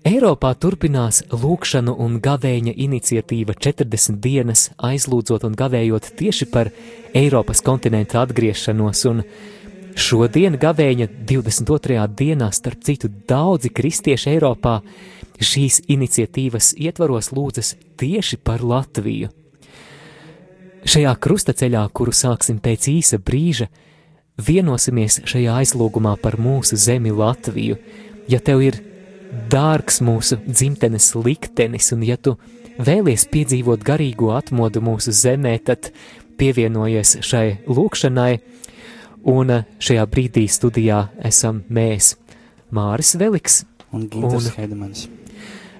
Eiropā turpinās lūkšanu un gavēņa iniciatīva 40 dienas aizlūdzot un gavējot tieši par Eiropas kontinentu atgriešanos, un šodien gavēņa 22. dienā, starp citu, daudzi kristieši Eiropā šīs iniciatīvas ietvaros lūdzas tieši par Latviju. Šajā krustaceļā, kuru sāksim pēc īsa brīža, vienosimies šajā aizlūgumā par mūsu zemi Latviju. Ja tev ir dārgs mūsu dzimtenes liktenis, un ja tu vēlies piedzīvot garīgo atmodu mūsu zemē, tad pievienojies šai lūkšanai, un šajā brīdī studijā esam mēs, Māris Veliks un Gintas Hedemans.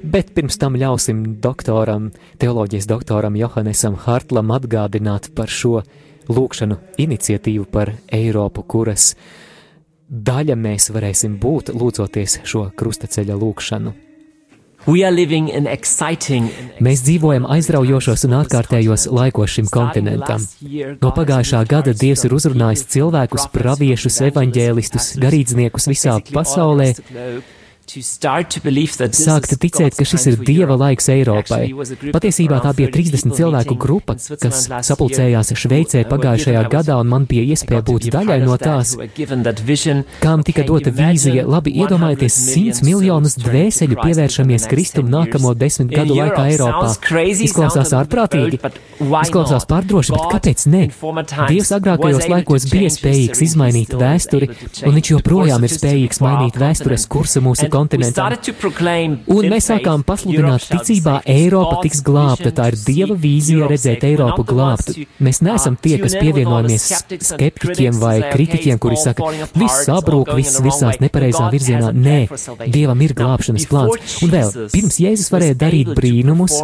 Bet pirms tam ļausim doktoram, teoloģijas doktoram Johannesam Hartlam atgādināt par šo lūkšanu iniciatīvu par Eiropu, kuras uh, daļa mēs varēsim būt lūdzoties šo krustaceļa lūkšanu. Mēs dzīvojam aizraujošos un ārkārtējos laikos šim kontinentam. No pagājušā gada Dievs ir uzrunājis cilvēkus, praviešus, evaņģēlistus, garīdzniekus visā pasaulē Sākt ticēt, ka šis ir Dieva laiks Eiropai. Patiesībā tā bija 30 cilvēku grupa, kas sapulcējās Šveicē pagājušajā gadā, un man bija iespēja būt daļai no tās, kam tika dota vīzija. Labi, iedomājieties, 100 miljonus dvēseļu pievēršamies Kristum nākamo desmit gadu laikā Eiropā. Izklausās ārprātīgi, izklausās pārdroši, bet kāpēc ne? Dievs agrākajos laikos bija spējīgs izmainīt vēsturi, un viņš joprojām ir spējīgs mainīt vēstures kursu mūsu kontinentā kontinentam. Un mēs sākām pasludināt ticībā, Eiropa tiks glābta. Tā ir Dieva vīzija redzēt Eiropu glābtu. Mēs neesam tie, kas pievienojamies skeptiķiem vai kritiķiem, kuri saka, viss sabrūk, viss virsās nepareizā virzienā. Nē, Dievam ir glābšanas plāns. Un vēl, pirms Jēzus varēja darīt brīnumus,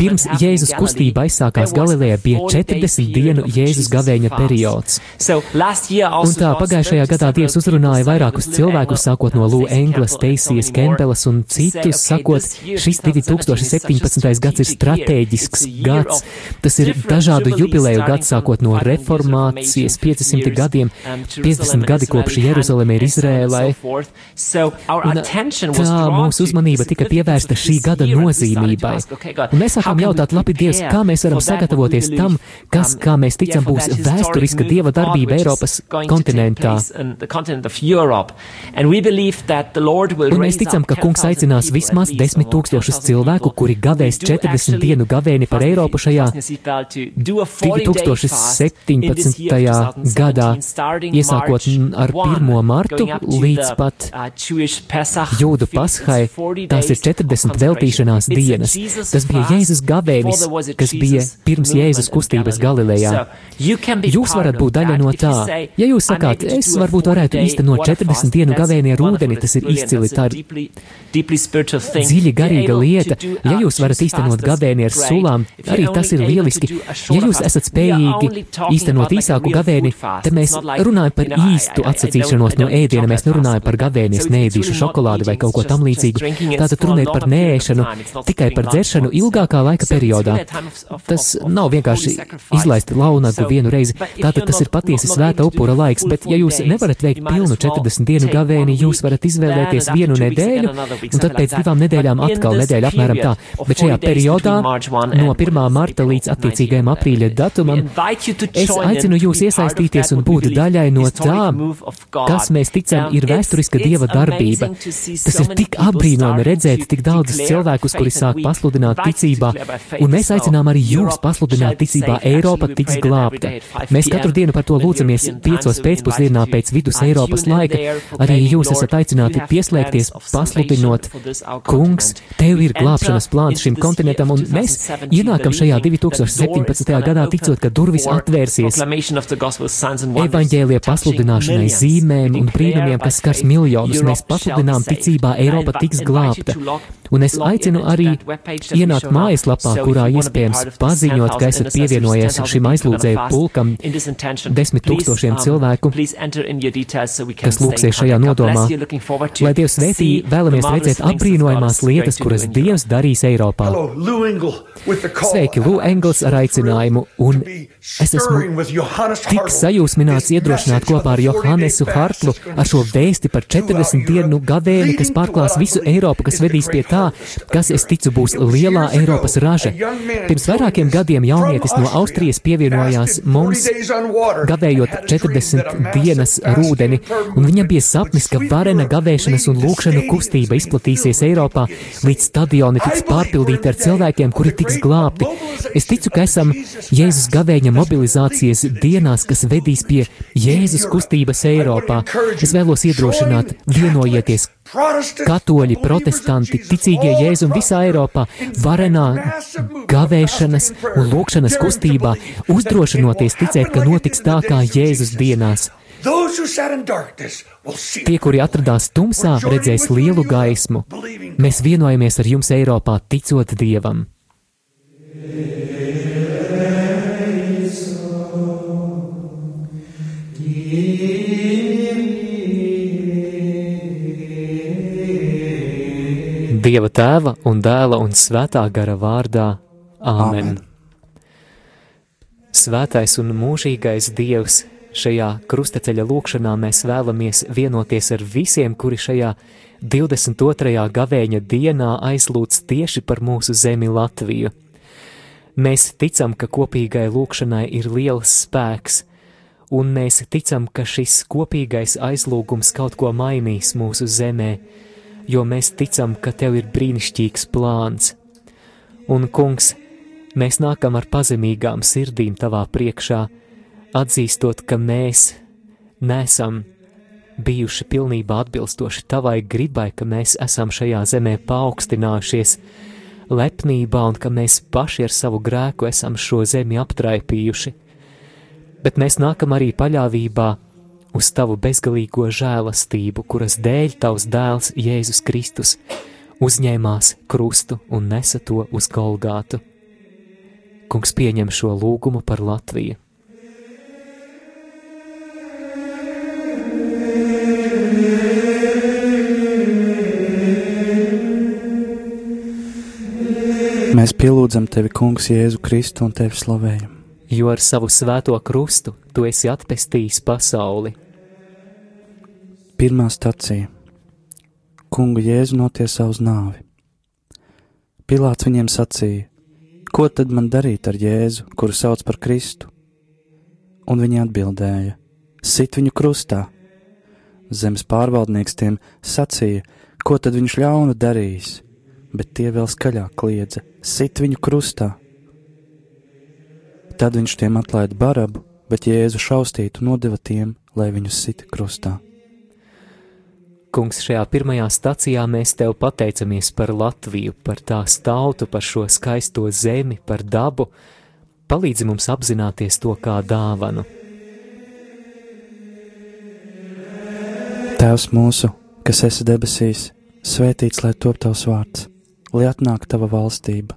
pirms Jēzus kustība aizsākās Galilejā, bija 40 dienu Jēzus gavēņa periods. Un tā pagājušajā gadā Dievs uzrunāja vairākus cilvēkus, sākot no Lū Englas, Teisijas Kempelas un citus, sakot, šis 2017. gads ir strateģisks gads. Tas ir dažādu jubileju gads, sākot no reformācijas 500 gadiem, 50 gadi kopš Jeruzaleme ir Izrēlai. Un tā mūsu uzmanība tika pievērsta šī gada nozīmībai. Un mēs sākām jautāt, labi, Dievs, kā mēs varam sagatavoties tam, kas, kā mēs ticam, būs vēsturiska Dieva darbība Eiropas kontinentā. Un mēs ticam, ka kungs aicinās vismaz desmit tūkstošus cilvēku, kuri gavēs 40 dienu gavēni par Eiropu šajā 2017. gadā, iesākot ar 1. martu līdz pat jūdu pashai. Tās ir 40 veltīšanās dienas. Tas bija Jēzus gavēnis, kas bija pirms Jēzus kustības Galilejā. Jūs varat būt daļa no tā. Ja jūs sakāt, es varbūt varētu īstenot 40 dienu gavēni ar ūdeni, tas ir izcili, tā ir dziļi garīga lieta. Ja jūs varat īstenot gavēni ar sulām, arī tas ir lieliski. Ja jūs esat spējīgi īstenot īsāku gavēni, tad mēs runājam par īstu atsacīšanos no ēdiena, mēs nerunājam par gavēni, es neēdīšu šokolādi vai kaut ko tam līdzīgu. Tātad runa ir par nēšanu, tikai par dzeršanu ilgākā laika periodā. Tas nav vienkārši izlaist launagu vienu reizi. Tātad tas ir patiesi svēta upura laiks, bet ja jūs nevarat veikt pilnu 40 dienu gavēni, jūs varat izvēlēties vienu nedēļu, un tad pēc divām nedēļām atkal nedēļa apmēram tā. Bet šajā periodā, no 1. marta līdz attiecīgajam aprīļa datumam, es aicinu jūs iesaistīties un būt daļai no tā, kas mēs ticam ir vēsturiska dieva darbība. Tas ir tik apbrīnojami redzēt tik daudzus cilvēkus, kuri sāk pasludināt ticībā, un mēs aicinām arī jūs pasludināt ticībā Eiropa tiks glābta. Mēs katru dienu par to lūdzamies piecos pēcpusdienā pēc vidus Eiropas laika. Arī jūs jūs esat aicināti pieslēgties, pasludinot, kungs, tev ir glābšanas plāns šim kontinentam, un mēs ienākam šajā 2017. gadā ticot, ka durvis atvērsies evaņģēlie pasludināšanai, zīmēm un brīnumiem, kas skars miljonus. Mēs pasludinām ticībā Eiropa tiks glābta. Un es aicinu arī ienākt mājaslapā, kurā iespējams paziņot, ka esat pievienojies šim aizlūdzēju pulkam desmit tūkstošiem cilvēku, kas lūksies šajā nodomā. Lai Dievs svētī, vēlamies redzēt apbrīnojamās lietas, kuras Dievs darīs Eiropā. Sveiki, Lū Engels ar aicinājumu, un es esmu tik sajūsmināts iedrošināt kopā ar Johannesu Hartlu ar šo vēsti par 40 dienu gavēni, kas pārklās visu Eiropu, kas vedīs pie tā, kas, es ticu, būs lielā Eiropas raža. Pirms vairākiem gadiem jaunietis no Austrijas pievienojās mums, gavējot 40 dienas rūdeni, un viņam bija sapnis, ka varena gavēšanas un lūkšanu kustība izplatīsies Eiropā, līdz stadioni tiks pārpildīti ar cilvēkiem, kuri tiks glābti. Es ticu, ka esam Jēzus gavēņa mobilizācijas dienās, kas vedīs pie Jēzus kustības Eiropā. Es vēlos iedrošināt, vienojieties, katoļi, protestanti, ticīgie Jēzum visā Eiropā, varenā gavēšanas un lūkšanas kustībā, uzdrošinoties ticēt, ka notiks tā kā Jēzus dienās. Tie, kuri atradās tumsā, redzēs lielu gaismu. Mēs vienojamies ar jums Eiropā, ticot Dievam. Dieva tēva un dēla un svētā gara vārdā Āmen. Amen. Svētais un mūžīgais Dievs, šajā krustaceļa lūkšanā mēs vēlamies vienoties ar visiem, kuri šajā 22. gavēņa dienā aizlūdz tieši par mūsu zemi Latviju. Mēs ticam, ka kopīgai lūkšanai ir liels spēks, un mēs ticam, ka šis kopīgais aizlūgums kaut ko mainīs mūsu zemē, jo mēs ticam, ka tev ir brīnišķīgs plāns. Un, kungs, mēs nākam ar pazemīgām sirdīm tavā priekšā, atzīstot, ka mēs nesam bijuši pilnībā atbilstoši tavai gribai, ka mēs esam šajā zemē paaugstinājušies lepnībā un ka mēs paši ar savu grēku esam šo zemi aptraipījuši. Bet mēs nākam arī paļāvībā uz tavu bezgalīgo žēlastību, kuras dēļ tavs dēls Jēzus Kristus uzņēmās krustu un nesa to uz Golgātu. Kungs pieņem šo lūgumu par Latviju. Mēs pielūdzam tevi, Kungs, Jēzu Kristu un tevi slavējam. Jo ar savu svēto krustu tu esi atpestījis pasauli Pirmā stacija - Kungu Jēzu notiesā uz nāvi. Pilāts viņiem sacīja: Ko tad man darīt ar Jēzu, kuru sauc par Kristu? Un viņi atbildēja: Sit viņu krustā. Zemes pārvaldnieks tiem sacīja, ko tad viņš ļaunu darījis, bet tie vēl skaļāk kliedza: Sit viņu krustā! Tad viņš tiem atlaida barabu, bet Jēzu šaustītu nodeva tiem, lai viņus sita krustā. Kungs, šajā pirmajā stacijā mēs tev pateicamies par Latviju, par tās tautu, par šo skaisto zemi, par dabu. Palīdzi mums apzināties to kā dāvanu. Tēvs mūsu, kas esi debesīs, svētīts lai top tavs vārds, lai atnāk tava valstība,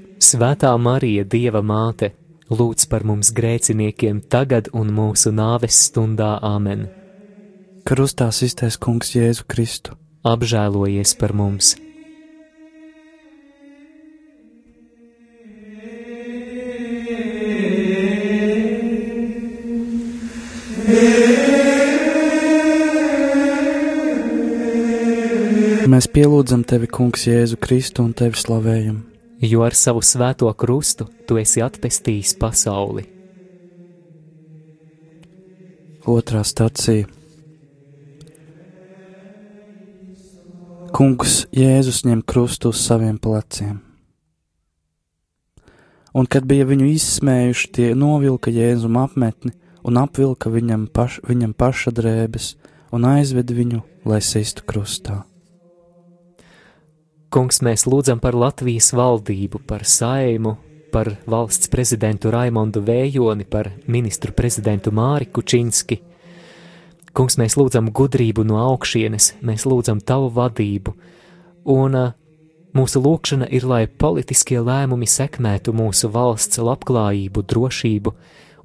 Svētā Marija, Dieva māte, lūdz par mums grēciniekiem tagad un mūsu nāves stundā āmen. Krustā iztais Kungs Jēzu Kristu apžēlojies par mums! Mēs pielūdzam tevi, Kungs, Jēzu Kristu un tevi slavējam. Jo ar savu svēto krustu tu esi atpestījis pasauli. Otrā stacija. Kungs Jēzus ņem krustu uz saviem pleciem. Un, kad bija viņu izsmējuši, tie novilka Jēzum apmetni un apvilka viņam, paš, viņam paša drēbes un aizved viņu, lai sistu krustā. Kungs, mēs lūdzam par Latvijas valdību, par saimu, par valsts prezidentu Raimondu Vējoni, par ministru prezidentu Māri Kučinski. Kungs, mēs lūdzam gudrību no augšienes, mēs lūdzam tavu vadību, un Mūsu lūkšana ir, lai politiskie lēmumi sekmētu mūsu valsts labklājību, drošību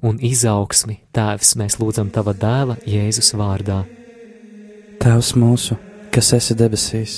un izaugsmi. Tēvs, mēs lūdzam Tava dēla Jēzus vārdā. Tēvs mūsu, kas esi debesīs,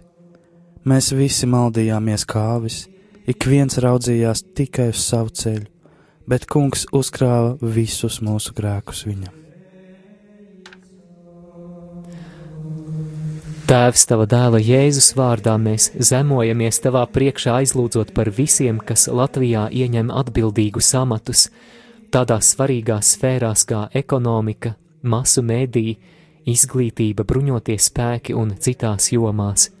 Mēs visi maldījāmies kāvis, ik viens raudzījās tikai uz savu ceļu, bet kungs uzkrāja visus mūsu grēkus viņam. Tēvs, tava dēla Jēzus vārdā mēs zemojamies tavā priekšā aizlūdzot par visiem, kas Latvijā ieņem atbildīgus amatus, tādās svarīgās sfērās kā ekonomika, masu mēdī, izglītība, bruņotie spēki un citās jomās –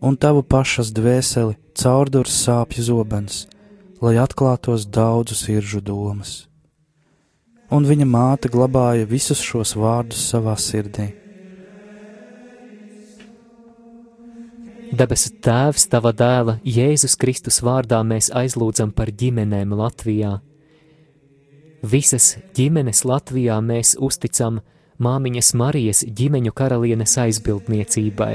un tavu pašas dvēseli caurdurs sāpju zobens, lai atklātos daudzu sirdžu domas. Un viņa māte glabāja visus šos vārdus savā sirdī. Debesu Tēvs, Tava dēla Jēzus Kristus vārdā mēs aizlūdzam par ģimenēm Latvijā. Visas ģimenes Latvijā mēs uzticam māmiņas Marijas ģimeņu karalienes aizbildniecībai,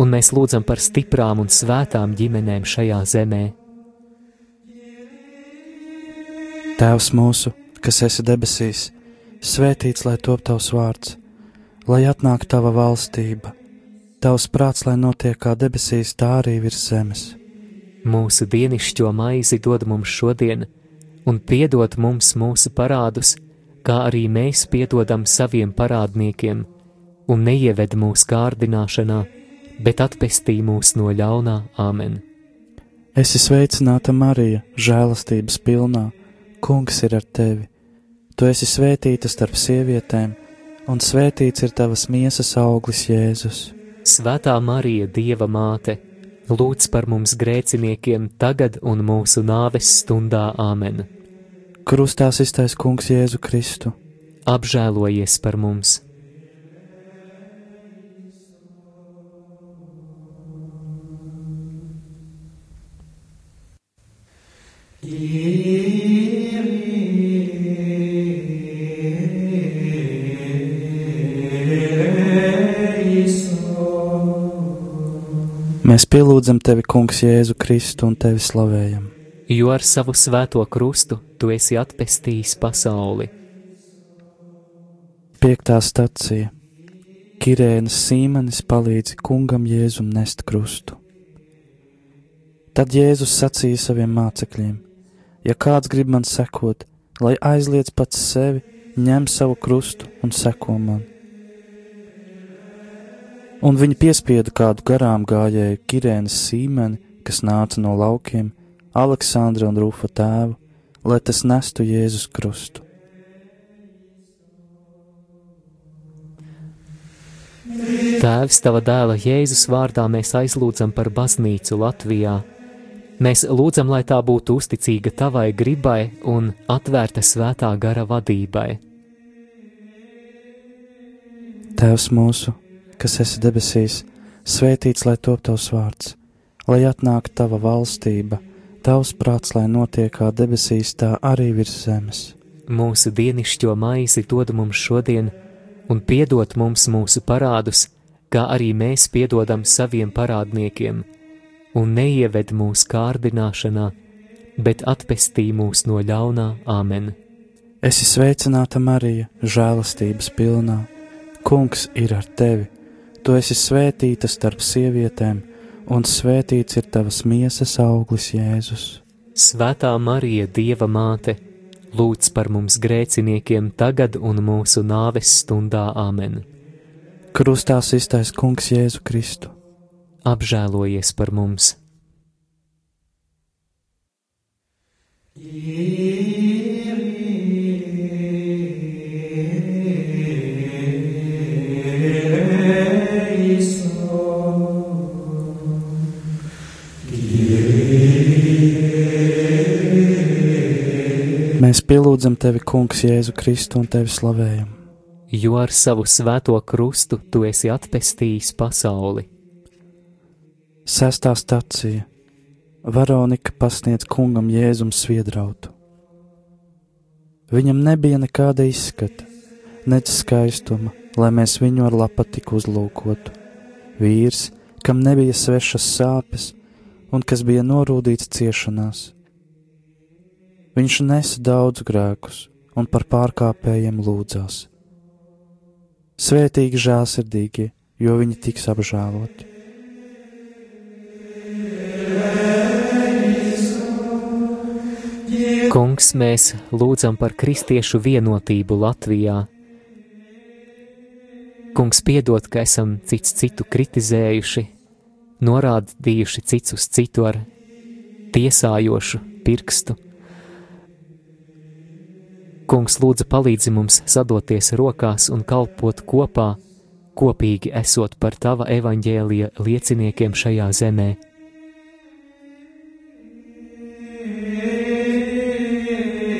un mēs lūdzam par stiprām un svētām ģimenēm šajā zemē. Tēvs mūsu, kas esi debesīs, svētīts lai top tavs vārds, lai atnāk tava valstība Tavs prāts, lai notiek kā debesīs, tā arī virs zemes. Mūsu dienascho maizi dod mums šodien, un piedod mums mūsu parādus, kā arī mēs piedodam saviem parādniekiem, un neieved mūsu kārdināšanā, bet atpestī mūs no ļaunā Āmen. Esi sveicināta, Marija, žēlastības pilnā, Kungs ir ar tevi. Tu esi svētīta starp sievietēm, un svētīts ir tavas miesas auglis, Jēzus. Svētā Marija, Dieva māte, lūdz par mums grēciniekiem tagad un mūsu nāves stundā Āmen. Krustā iztais Kungs Jēzu Kristu. Apžēlojies par mums! Mēs pielūdzam tevi, Kungs, Jēzu Kristu un tevi slavējam. Jo ar savu svēto krustu tu esi atpestījis pasauli. Piektā stacija Kirēnas Sīmanis palīdz kungam Jēzum nest krustu. Tad Jēzus sacīja saviem mācekļiem: Ja kāds grib man sekot, lai aizliedz pats sevi, ņem savu krustu un seko man un viņi piespieda kādu garām gājēju Kirēnas sīmeni, kas nāca no laukiem, Aleksandra un Rūfa tēvu, lai tas nestu Jēzus krustu. Tēvs, tava dēla Jēzus vārdā mēs aizlūdzam par baznīcu Latvijā. Mēs lūdzam, lai tā būtu uzticīga tavai gribai un atvērta svētā gara vadībai. Tēvs mūsu, kas esi debesīs, svētīts lai top tavs vārds, lai atnāktu tava valstība, tavs prāts, lai notiek kā debesīs, tā arī virs zemes. Mūsu dienascho maizi dod mums šodien, un piedod mums mūsu parādus, kā arī mēs piedodam saviem parādniekiem, un neieved mūsu kārdināšanā, bet atpestī mūs no ļaunā Āmen. Esi sveicināta Marija, žēlastības pilnā, Kungs ir ar tevi! Tu esi svētīta starp sievietēm, un svētīts ir tavas miesas auglis, Jēzus. Svētā Marija, Dieva māte, lūdz par mums grēciniekiem tagad un mūsu nāves stundā Āmen. Krustā iztais Kungs Jēzu Kristu. Apžēlojies par mums! Yeah. Mēs pielūdzam tevi, Kungs, Jēzu Kristu un tevi slavējam. Jo ar savu svēto krustu tu esi atpestījis pasauli. Sestā stacija Veronika pasniedz kungam Jēzum sviedrautu. Viņam nebija nekāda izskata, nec skaistuma, lai mēs viņu ar lapatiku uzlūkotu. Vīrs, kam nebija svešas sāpes un kas bija norūdīts ciešanās Viņš nesa daudz grēkus un par pārkāpējiem lūdzās. Svētīgi žēlsirdīgie, jo viņi tiks apžēloti. Kungs, mēs lūdzam par kristiešu vienotību Latvijā. Kungs, piedod, ka esam cits citu kritizējuši, norādījuši cits uz citu ar tiesājošu pirkstu Kungs lūdza palīdzi mums sadoties rokās un kalpot kopā, kopīgi esot par tava evaņģēlija lieciniekiem šajā zemē.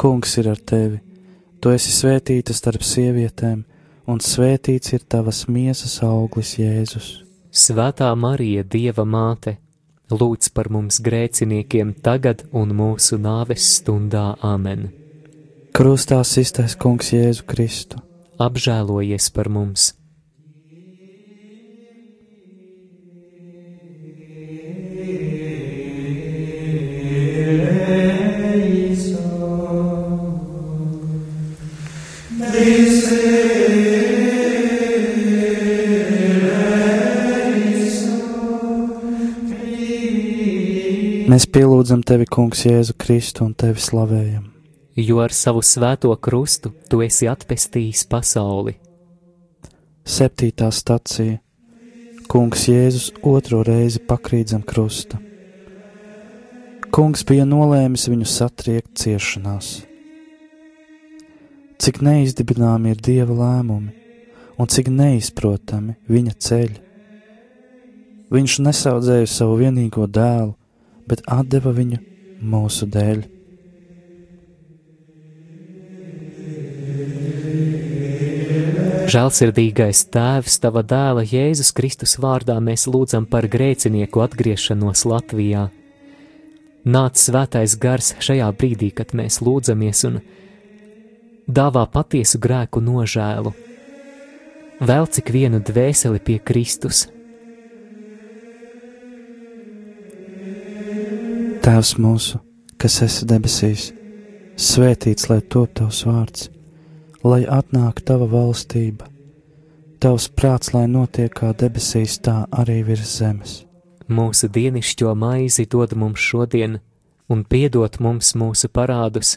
Kungs ir ar tevi, tu esi svētīta starp sievietēm, un svētīts ir tavas miesas auglis Jēzus. Svētā Marija, Dieva māte! lūdz par mums grēciniekiem tagad un mūsu nāves stundā Āmen. Krustā iztais Kungs Jēzu Kristu. Apžēlojies par mums! Mēs pielūdzam tevi, Kungs, Jēzu Kristu un tevi slavējam. Jo ar savu svēto krustu tu esi atpestījis pasauli. Septītā stacija Kungs Jēzus otro reizi pakrīt zem krusta. Kungs bija nolēmis viņu satriekt ciešanās. Cik neizdibināmi ir Dieva lēmumi un cik neizprotami viņa ceļi. Viņš nesaudzēja savu vienīgo dēlu, bet deva viņu mūsu dēļ. Žēlsirdīgais Tēvs, Tava dēla Jēzus Kristus vārdā mēs lūdzam par grēcinieku atgriešanos Latvijā. Nāc svētais gars šajā brīdī, kad mēs lūdzamies un dāvā patiesu grēku nožēlu. Vēl cik vienu dvēseli pie Kristus, Tēvs mūsu, kas esi debesīs, svētīts lai top tavs vārds, lai atnāk tava valstība, tavs prāts, lai notiek kā debesīs, tā arī virs zemes. Mūsu dienascho maizi dod mums šodien, un piedod mums mūsu parādus,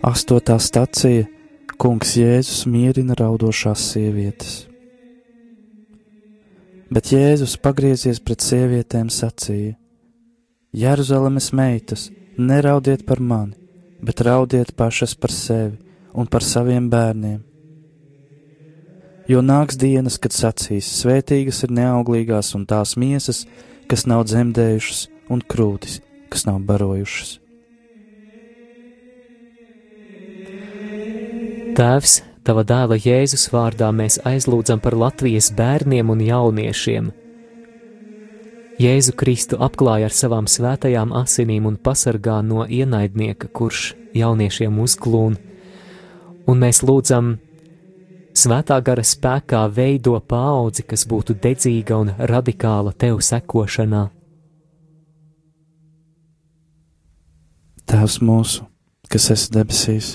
Astotā stacija Kungs Jēzus mierina raudošās sievietes. Bet Jēzus pagriezies pret sievietēm sacīja: Jeruzalemes meitas, neraudiet par mani, bet raudiet pašas par sevi un par saviem bērniem jo nāks dienas, kad sacīs: Svētīgas ir neauglīgās un tās miesas, kas nav dzemdējušas, un krūtis, kas nav barojušas. Tēvs, Tava dēla Jēzus vārdā mēs aizlūdzam par Latvijas bērniem un jauniešiem. Jēzu Kristu apklāja ar savām svētajām asinīm un pasargā no ienaidnieka, kurš jauniešiem uzglūn, un mēs lūdzam Svētā gara spēkā veido paudzi, kas būtu dedzīga un radikāla tev sekošanā. Tēvs mūsu, kas esi debesīs,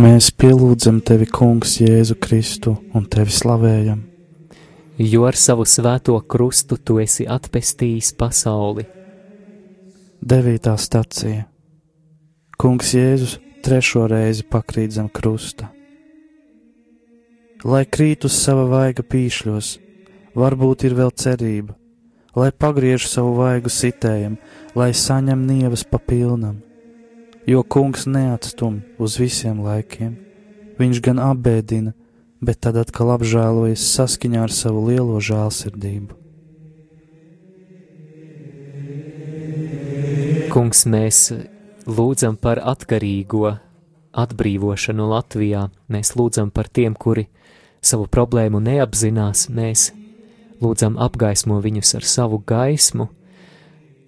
Mēs pielūdzam tevi, Kungs, Jēzu Kristu un tevi slavējam. Jo ar savu svēto krustu tu esi atpestījis pasauli. Devītā stacija Kungs Jēzus trešo reizi pakrīt zem krusta. Lai krīt uz sava vaiga pīšļos, varbūt ir vēl cerība, lai pagriež savu vaigu sitējam, lai saņem nievas pa pilnam jo kungs neatstum uz visiem laikiem. Viņš gan apbēdina, bet tad atkal apžēlojas saskaņā ar savu lielo žēlsirdību. Kungs, mēs lūdzam par atkarīgo atbrīvošanu Latvijā. Mēs lūdzam par tiem, kuri savu problēmu neapzinās. Mēs lūdzam apgaismo viņus ar savu gaismu.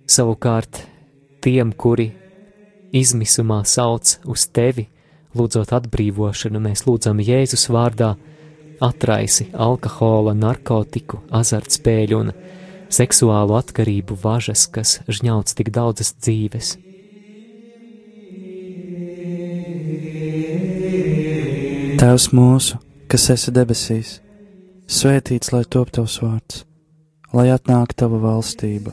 Savukārt tiem, kuri izmisumā sauc uz tevi, lūdzot atbrīvošanu, mēs lūdzam Jēzus vārdā atraisi alkohola, narkotiku, azartspēļu un seksuālu atkarību važas, kas žņauc tik daudzas dzīves. Tēvs mūsu, kas esi debesīs, svētīts lai top tavs vārds, lai atnāk tava valstība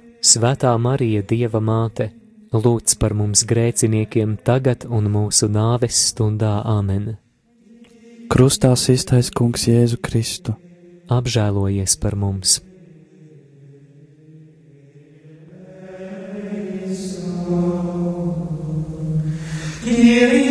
Svētā Marija, Dieva māte, lūdz par mums grēciniekiem tagad un mūsu nāves stundā Āmen. Krustā iztais Kungs Jēzu Kristu. Apžēlojies par mums! Kyrie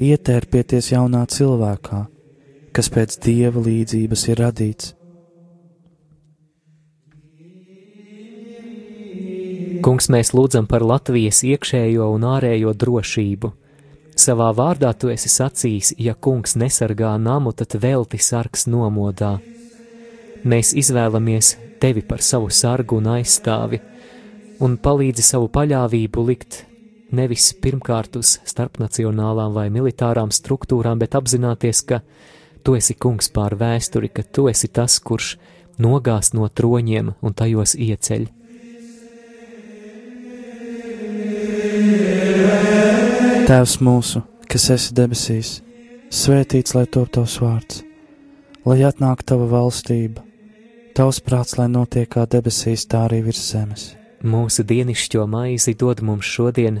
ietērpieties jaunā cilvēkā, kas pēc dieva līdzības ir radīts. Kungs, mēs lūdzam par Latvijas iekšējo un ārējo drošību. Savā vārdā tu esi sacījis, ja kungs nesargā namu, tad velti sargs nomodā. Mēs izvēlamies tevi par savu sargu un aizstāvi, un palīdzi savu paļāvību likt nevis pirmkārt uz starpnacionālām vai militārām struktūrām, bet apzināties, ka tu esi kungs pār vēsturi, ka tu esi tas, kurš nogāz no troņiem un tajos ieceļ. Tēvs mūsu, kas esi debesīs, svētīts lai top tavs vārds, lai atnāk tava valstība, tavs prāts, lai notiek kā debesīs, tā arī virs zemes. Mūsu dienascho maizi dod mums šodien,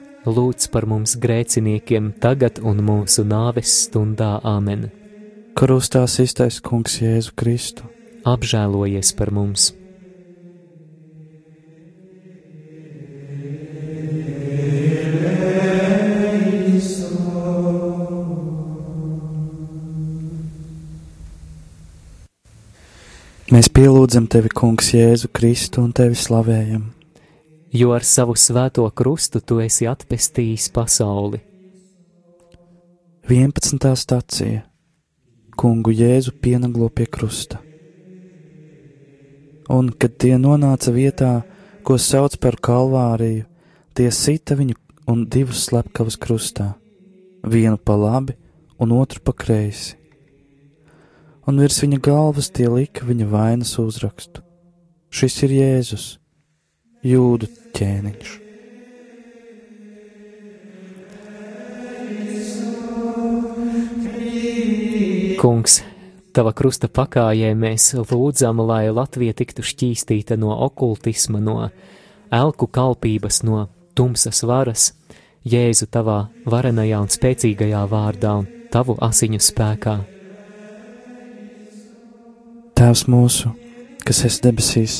lūdz par mums grēciniekiem tagad un mūsu nāves stundā Āmen. Krustā iztais Kungs Jēzu Kristu. Apžēlojies par mums! Mēs pielūdzam tevi, Kungs, Jēzu Kristu un tevi slavējam. Jo ar savu svēto krustu tu esi atpestījis pasauli. 11. stācija Kungu Jēzu pienaglo pie krusta. Un, kad tie nonāca vietā, ko sauc par kalvāriju, tie sita viņu un divus slepkavus krustā, vienu pa labi un otru pa kreisi un virs viņa galvas tie lika viņa vainas uzrakstu. Šis ir Jēzus, jūdu ķēniņš. Kungs, tava krusta pakājē mēs lūdzam, lai Latvija tiktu šķīstīta no okultisma, no elku kalpības, no tumsas varas, Jēzu tavā varenajā un spēcīgajā vārdā un tavu asiņu spēkā. Tēvs mūsu, kas esi debesīs,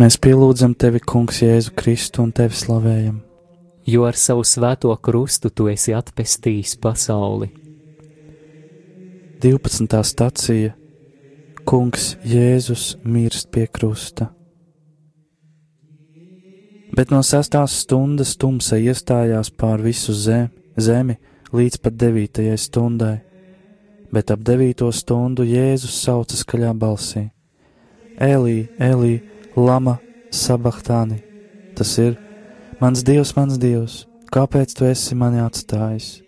Mēs pielūdzam tevi, Kungs, Jēzu Kristu un tevi slavējam. Jo ar savu svēto krustu tu esi atpestījis pasauli. 12. stācija Kungs Jēzus mirst pie krusta. Bet no sestās stundas tumsa iestājās pār visu zemi, zemi līdz pat devītajai stundai bet ap devīto stundu Jēzus sauca skaļā balsī: Elī, Elī, lama sabachtāni! Tas ir: Mans dievs, mans dievs, kāpēc tu esi mani atstājis?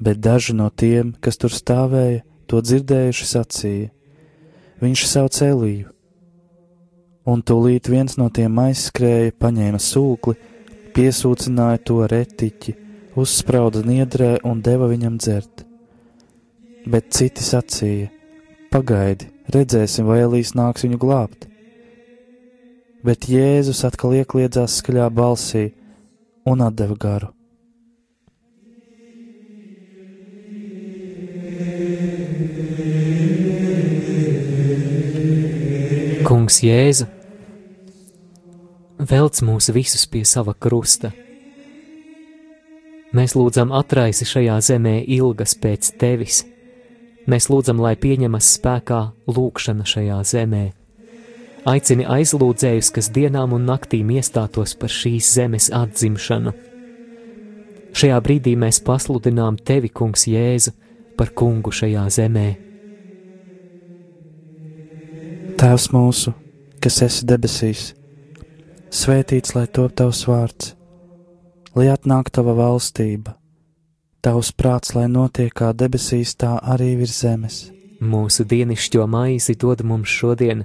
Bet daži no tiem, kas tur stāvēja, to dzirdējuši sacīja: Viņš sauc Elīju. Un tūlīt viens no tiem aizskrēja, paņēma sūkli, piesūcināja to retiķi, uzsprauda niedrē un deva viņam dzert bet citi sacīja: Pagaidi, redzēsim, vai Elīs nāks viņu glābt. Bet Jēzus atkal iekļiedzās skaļā balsī un atdeva garu. Kungs Jēzu, velc mūs visus pie sava krusta. Mēs lūdzam atraisi šajā zemē ilgas pēc tevis Mēs lūdzam, lai pieņemas spēkā lūkšana šajā zemē. Aicini aizlūdzējus, kas dienām un naktīm iestātos par šīs zemes atzimšanu. Šajā brīdī mēs pasludinām tevi, Kungs, Jēzu, par kungu šajā zemē. Tēvs mūsu, kas esi debesīs, svētīts lai top tavs vārds, lai atnāk tava valstība Tavs prāts, lai notiek kā debesīs, tā arī virs zemes. Mūsu dienascho maizi dod mums šodien,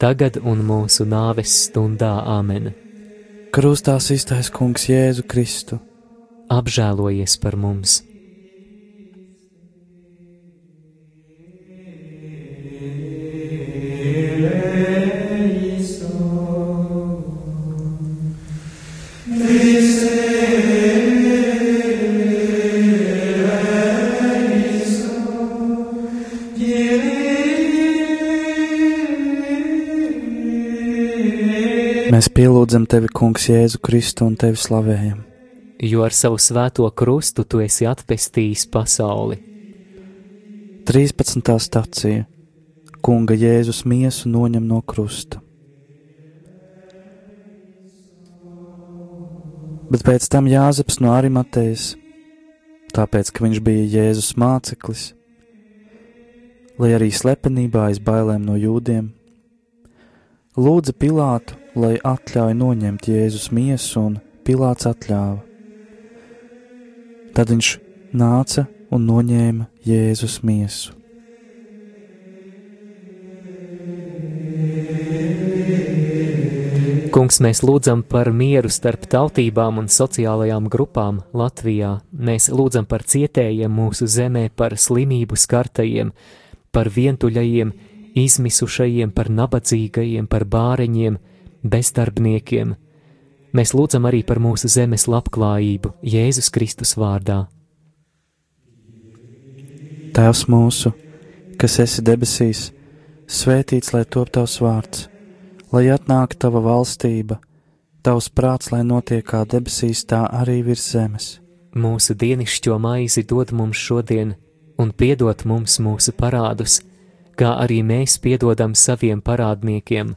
tagad un mūsu nāves stundā Āmen. Krustā iztaisa Kungs Jēzu Kristu. Apžēlojies par mums! Mēs pielūdzam tevi, Kungs, Jēzu Kristu un tevi slavējam. Jo ar savu svēto krustu tu esi atpestījis pasauli. 13. stācija Kunga Jēzus miesu noņem no krusta. Bet pēc tam Jāzeps no Arimatejas, tāpēc, ka viņš bija Jēzus māceklis, lai arī slepenībā aiz bailēm no jūdiem, lūdza Pilātu, lai atļauj noņemt Jēzus miesu, un Pilāts atļāva. Tad viņš nāca un noņēma Jēzus miesu. Kungs, mēs lūdzam par mieru starp tautībām un sociālajām grupām Latvijā. Mēs lūdzam par cietējiem mūsu zemē, par slimību skartajiem, par vientuļajiem, izmisušajiem, par nabadzīgajiem, par bāreņiem, bezdarbniekiem. Mēs lūdzam arī par mūsu zemes labklājību Jēzus Kristus vārdā. Tēvs mūsu, kas esi debesīs, svētīts lai top tavs vārds, lai atnāk tava valstība, tavs prāts, lai notiek kā debesīs, tā arī virs zemes. Mūsu dienascho maizi dod mums šodien, un piedod mums mūsu parādus, kā arī mēs piedodam saviem parādniekiem,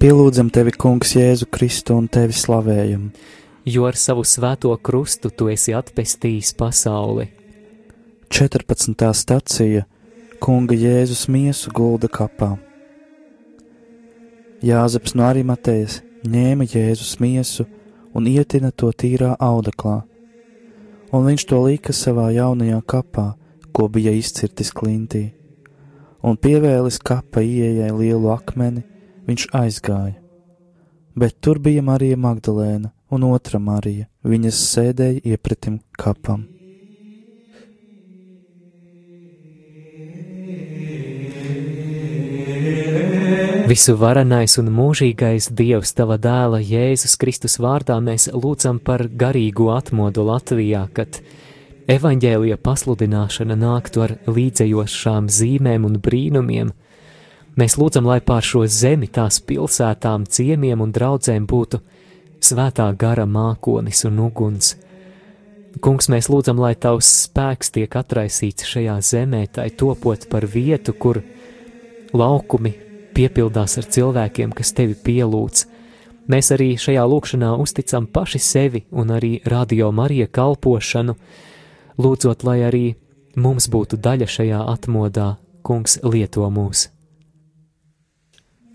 Pielūdzam tevi, Kungs, Jēzu Kristu un tevi slavējam jo ar savu svēto krustu tu esi atpestījis pasauli. 14. stacija Kunga Jēzus miesu gulda kapā. Jāzeps no Arimatejas ņēma Jēzus miesu un ietina to tīrā audeklā, un viņš to lika savā jaunajā kapā, ko bija izcirtis klintī, un pievēlis kapa ieejai lielu akmeni, viņš aizgāja. Bet tur bija Marija Magdalēna un otra Marija, viņas sēdēja iepretim kapam. Visu varenais un mūžīgais Dievs, tava dēla Jēzus Kristus vārdā mēs lūdzam par garīgu atmodu Latvijā, kad evaņģēlija pasludināšana nāktu ar līdzējošām zīmēm un brīnumiem. Mēs lūdzam, lai pār šo zemi, tās pilsētām, ciemiem un draudzēm būtu svētā gara mākonis un uguns. Kungs, mēs lūdzam, lai tavs spēks tiek atraisīts šajā zemē, tai topot par vietu, kur laukumi piepildās ar cilvēkiem, kas tevi pielūdz. Mēs arī šajā lūkšanā uzticam paši sevi un arī radio Marija kalpošanu, lūdzot, lai arī mums būtu daļa šajā atmodā, Kungs lieto mūs.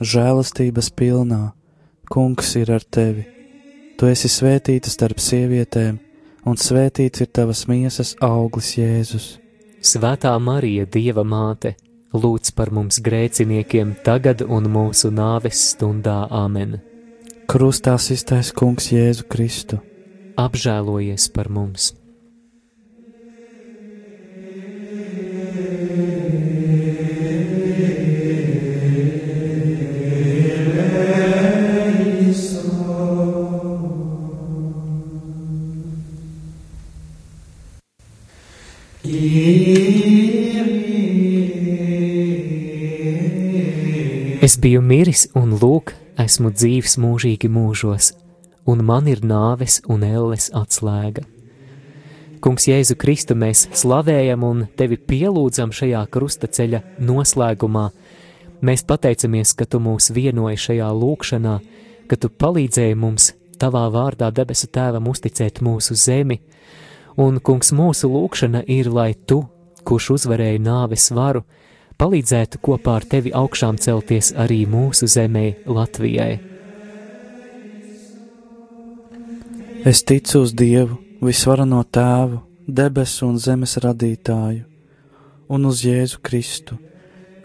žēlastības pilnā, Kungs ir ar tevi Tu esi svētīta starp sievietēm, un svētīts ir tavas miesas auglis, Jēzus. Svētā Marija, Dieva māte, lūdz par mums grēciniekiem tagad un mūsu nāves stundā Āmen. Krustā iztais Kungs Jēzu Kristu. Apžēlojies par mums! Es biju miris, un lūk, esmu dzīves mūžīgi mūžos, un man ir nāves un elles atslēga. Kungs, Jēzu Kristu, mēs slavējam un tevi pielūdzam šajā krustaceļa noslēgumā. Mēs pateicamies, ka tu mūs vienoji šajā lūkšanā, ka tu palīdzēji mums tavā vārdā debesu tēvam uzticēt mūsu zemi, un, kungs, mūsu lūkšana ir, lai tu, kurš uzvarēja nāves varu, palīdzētu kopā ar tevi augšām celties arī mūsu zemē, Latvijai. Es ticu uz Dievu, visvarano Tēvu, debesu un zemes radītāju, un uz Jēzu Kristu,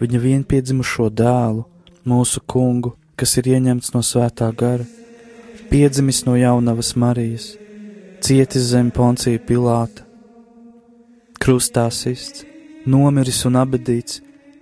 viņa vienpiedzimušo dēlu, mūsu kungu, kas ir ieņemts no svētā gara, piedzimis no jaunavas Marijas, cietis zem poncija Pilāta, krustā sists, nomiris un abadīts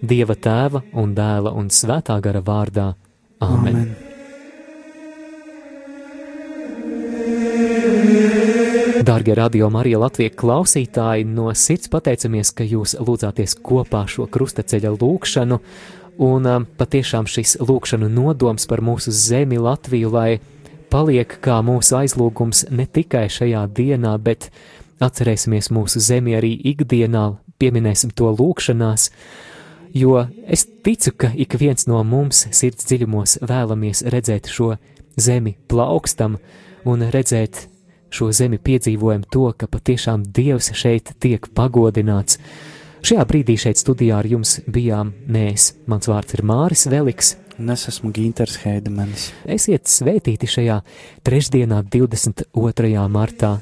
Dieva tēva un dēla un svētā gara vārdā. Āmen! Amen. Dārgie radio Marija Latvijas klausītāji, no sirds pateicamies, ka jūs lūdzāties kopā šo krustaceļa lūkšanu, un um, patiešām šis lūkšanu nodoms par mūsu zemi Latviju, lai paliek kā mūsu aizlūgums ne tikai šajā dienā, bet atcerēsimies mūsu zemi arī ikdienā, pieminēsim to lūkšanās, jo es ticu, ka ik viens no mums sirds dziļumos vēlamies redzēt šo zemi plaukstam un redzēt šo zemi piedzīvojam to, ka patiešām Dievs šeit tiek pagodināts. Šajā brīdī šeit studijā ar jums bijām mēs. Mans vārds ir Māris Veliks. Un es esmu Ginters Heidemanis. Esiet svētīti šajā trešdienā, 22. martā,